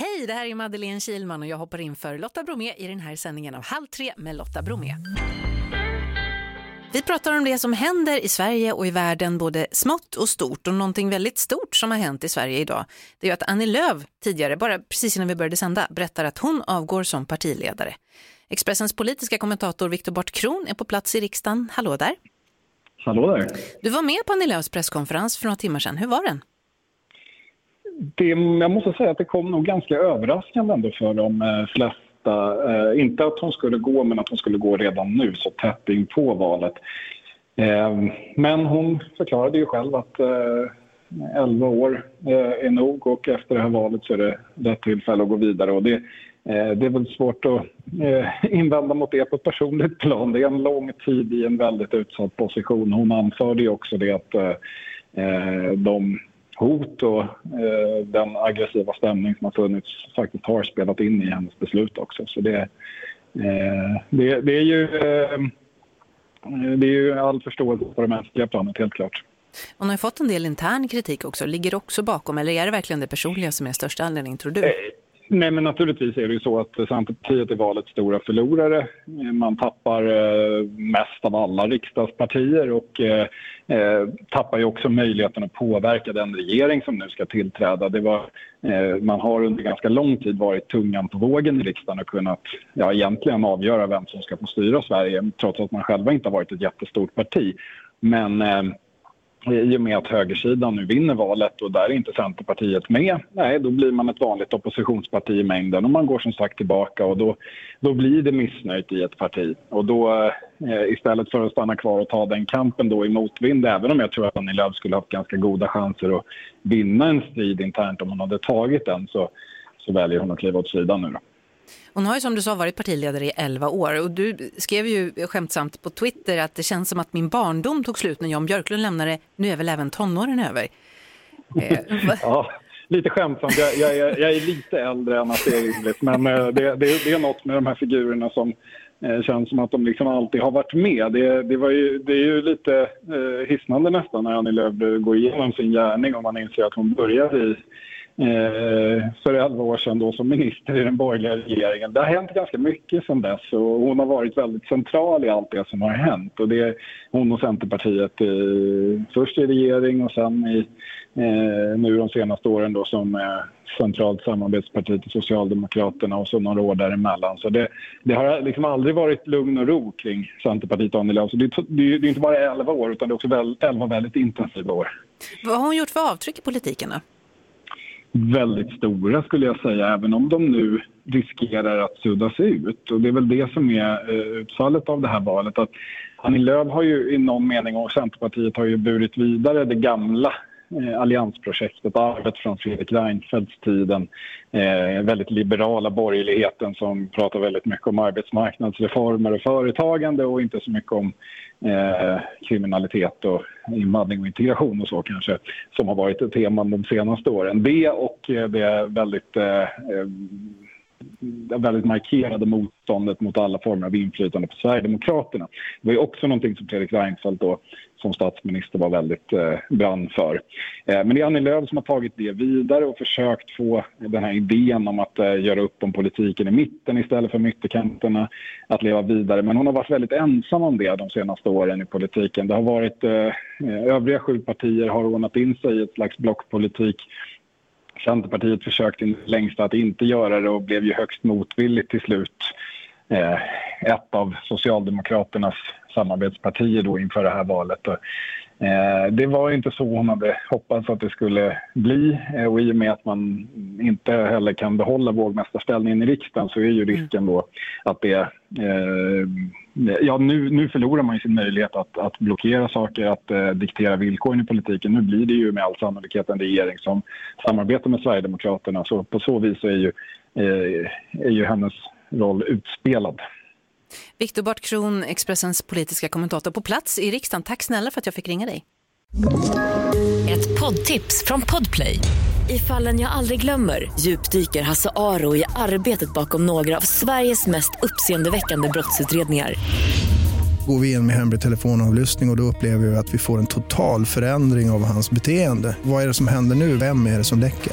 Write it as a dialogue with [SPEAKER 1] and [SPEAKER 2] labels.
[SPEAKER 1] Hej, det här är Madeleine Kilman och jag hoppar in för Lotta Bromé i den här sändningen av Halv tre med Lotta Bromé. Vi pratar om det som händer i Sverige och i världen, både smått och stort. Och någonting väldigt stort som har hänt i Sverige idag, det är att Annie Lööf tidigare, bara precis innan vi började sända, berättar att hon avgår som partiledare. Expressens politiska kommentator Viktor Bart Kron är på plats i riksdagen. Hallå där!
[SPEAKER 2] Hallå där!
[SPEAKER 1] Du var med på Annie Lööfs presskonferens för några timmar sedan. Hur var den?
[SPEAKER 2] Det, jag måste säga att det kom nog ganska överraskande ändå för de eh, flesta. Eh, inte att hon skulle gå, men att hon skulle gå redan nu, så tätt in på valet. Eh, men hon förklarade ju själv att eh, 11 år eh, är nog och efter det här valet så är det rätt tillfälle att gå vidare. Och det, eh, det är väl svårt att eh, invända mot det på ett personligt plan. Det är en lång tid i en väldigt utsatt position. Hon anförde ju också det att eh, de hot och eh, den aggressiva stämning som har funnits faktiskt har spelat in i hennes beslut också. Så det, eh, det, det är ju eh, det är ju all förståelse på det mänskliga planet, helt klart.
[SPEAKER 1] Hon har fått en del intern kritik också. Ligger också bakom, eller är det verkligen det personliga som är största anledningen, tror du?
[SPEAKER 2] Nej, men naturligtvis är det ju så att Centerpartiet är valets stora förlorare. Eh, man tappar eh, mest av alla riksdagspartier och eh, eh, tappar ju också möjligheten att påverka den regering som nu ska tillträda. Det var, eh, man har under ganska lång tid varit tungan på vågen i riksdagen och kunnat ja, egentligen avgöra vem som ska få styra Sverige trots att man själva inte har varit ett jättestort parti. Men i och med att högersidan nu vinner valet och där är inte Centerpartiet med, nej då blir man ett vanligt oppositionsparti i mängden och man går som sagt tillbaka och då, då blir det missnöjt i ett parti. Och då eh, istället för att stanna kvar och ta den kampen då i motvind, även om jag tror att Annie Lööf skulle haft ganska goda chanser att vinna en strid internt om hon hade tagit den så, så väljer hon att kliva åt sidan nu då.
[SPEAKER 1] Hon har ju som du sa varit partiledare i 11 år och du skrev ju skämtsamt på Twitter att det känns som att min barndom tog slut när Jan Björklund lämnade, nu är väl även tonåren över.
[SPEAKER 2] Eh, ja, lite skämtsamt. Jag, jag, jag, är lite äldre än att det är rimligt men eh, det, det, det, är något med de här figurerna som eh, känns som att de liksom alltid har varit med. Det, det, var ju, det är ju lite eh, hisnande nästan när Annie Lööf går igenom sin gärning och man inser att hon började i Eh, för 11 år sedan då som minister i den borgerliga regeringen. Det har hänt ganska mycket sedan dess och hon har varit väldigt central i allt det som har hänt. Och det är hon och Centerpartiet eh, först i regering och sen i, eh, nu de senaste åren då som eh, centralt samarbetsparti till Socialdemokraterna och så några år däremellan. Så det, det har liksom aldrig varit lugn och ro kring Centerpartiet och Annie Lööf. Så alltså, det, det, det är inte bara 11 år utan det är också väl, 11 väldigt intensiva år.
[SPEAKER 1] Vad har hon gjort för avtryck i politiken då?
[SPEAKER 2] Väldigt stora skulle jag säga, även om de nu riskerar att suddas ut. Och det är väl det som är eh, utfallet av det här valet. Att Annie Lööf har ju i någon mening och Centerpartiet har ju burit vidare det gamla eh, alliansprojektet, arvet från Fredrik Reinfeldts tiden. Eh, väldigt liberala borgerligheten som pratar väldigt mycket om arbetsmarknadsreformer och företagande och inte så mycket om eh, kriminalitet och invandring och integration och så kanske som har varit ett tema de senaste åren. Eh, det och det väldigt eh, eh väldigt markerade motståndet mot alla former av inflytande på Sverigedemokraterna. Det var ju också någonting som Fredrik Reinfeldt då, som statsminister var väldigt eh, brann för. Eh, men det är Annie Lööf som har tagit det vidare och försökt få den här idén om att eh, göra upp om politiken i mitten istället för ytterkanterna att leva vidare. Men hon har varit väldigt ensam om det de senaste åren i politiken. Det har varit eh, eh övriga sju partier har ordnat in sig i ett slags blockpolitik Centerpartiet försökte längst att inte göra det och blev ju högst motvilligt till slut. Eh, ett av Socialdemokraternas samarbetspartier då inför det här valet. Och, det var inte så hon hade hoppats att det skulle bli eh, och i och med att man inte heller kan behålla vågmästarställningen i riksdagen så är ju risken då att det eh, ja, nu, nu förlorar man ju sin möjlighet att, att blockera saker, att eh, diktera villkoren i politiken. Nu blir det ju med all sannolikhet en regering som samarbetar med Sverigedemokraterna. Så på så vis är ju, eh, är ju hennes roll utspelad.
[SPEAKER 1] Viktor Bart Kron, Expressens politiska kommentator på plats i riksdagen. Tack snälla för att jag fick ringa dig.
[SPEAKER 3] Ett poddtips från Podplay. I fallen jag aldrig glömmer djupdyker Hasse Aro i arbetet bakom några av Sveriges mest uppseendeväckande brottsutredningar.
[SPEAKER 4] Går vi in med hemlig telefonavlyssning och, och då upplever vi att vi får en total förändring av hans beteende. Vad är det som händer nu? Vem är det som läcker?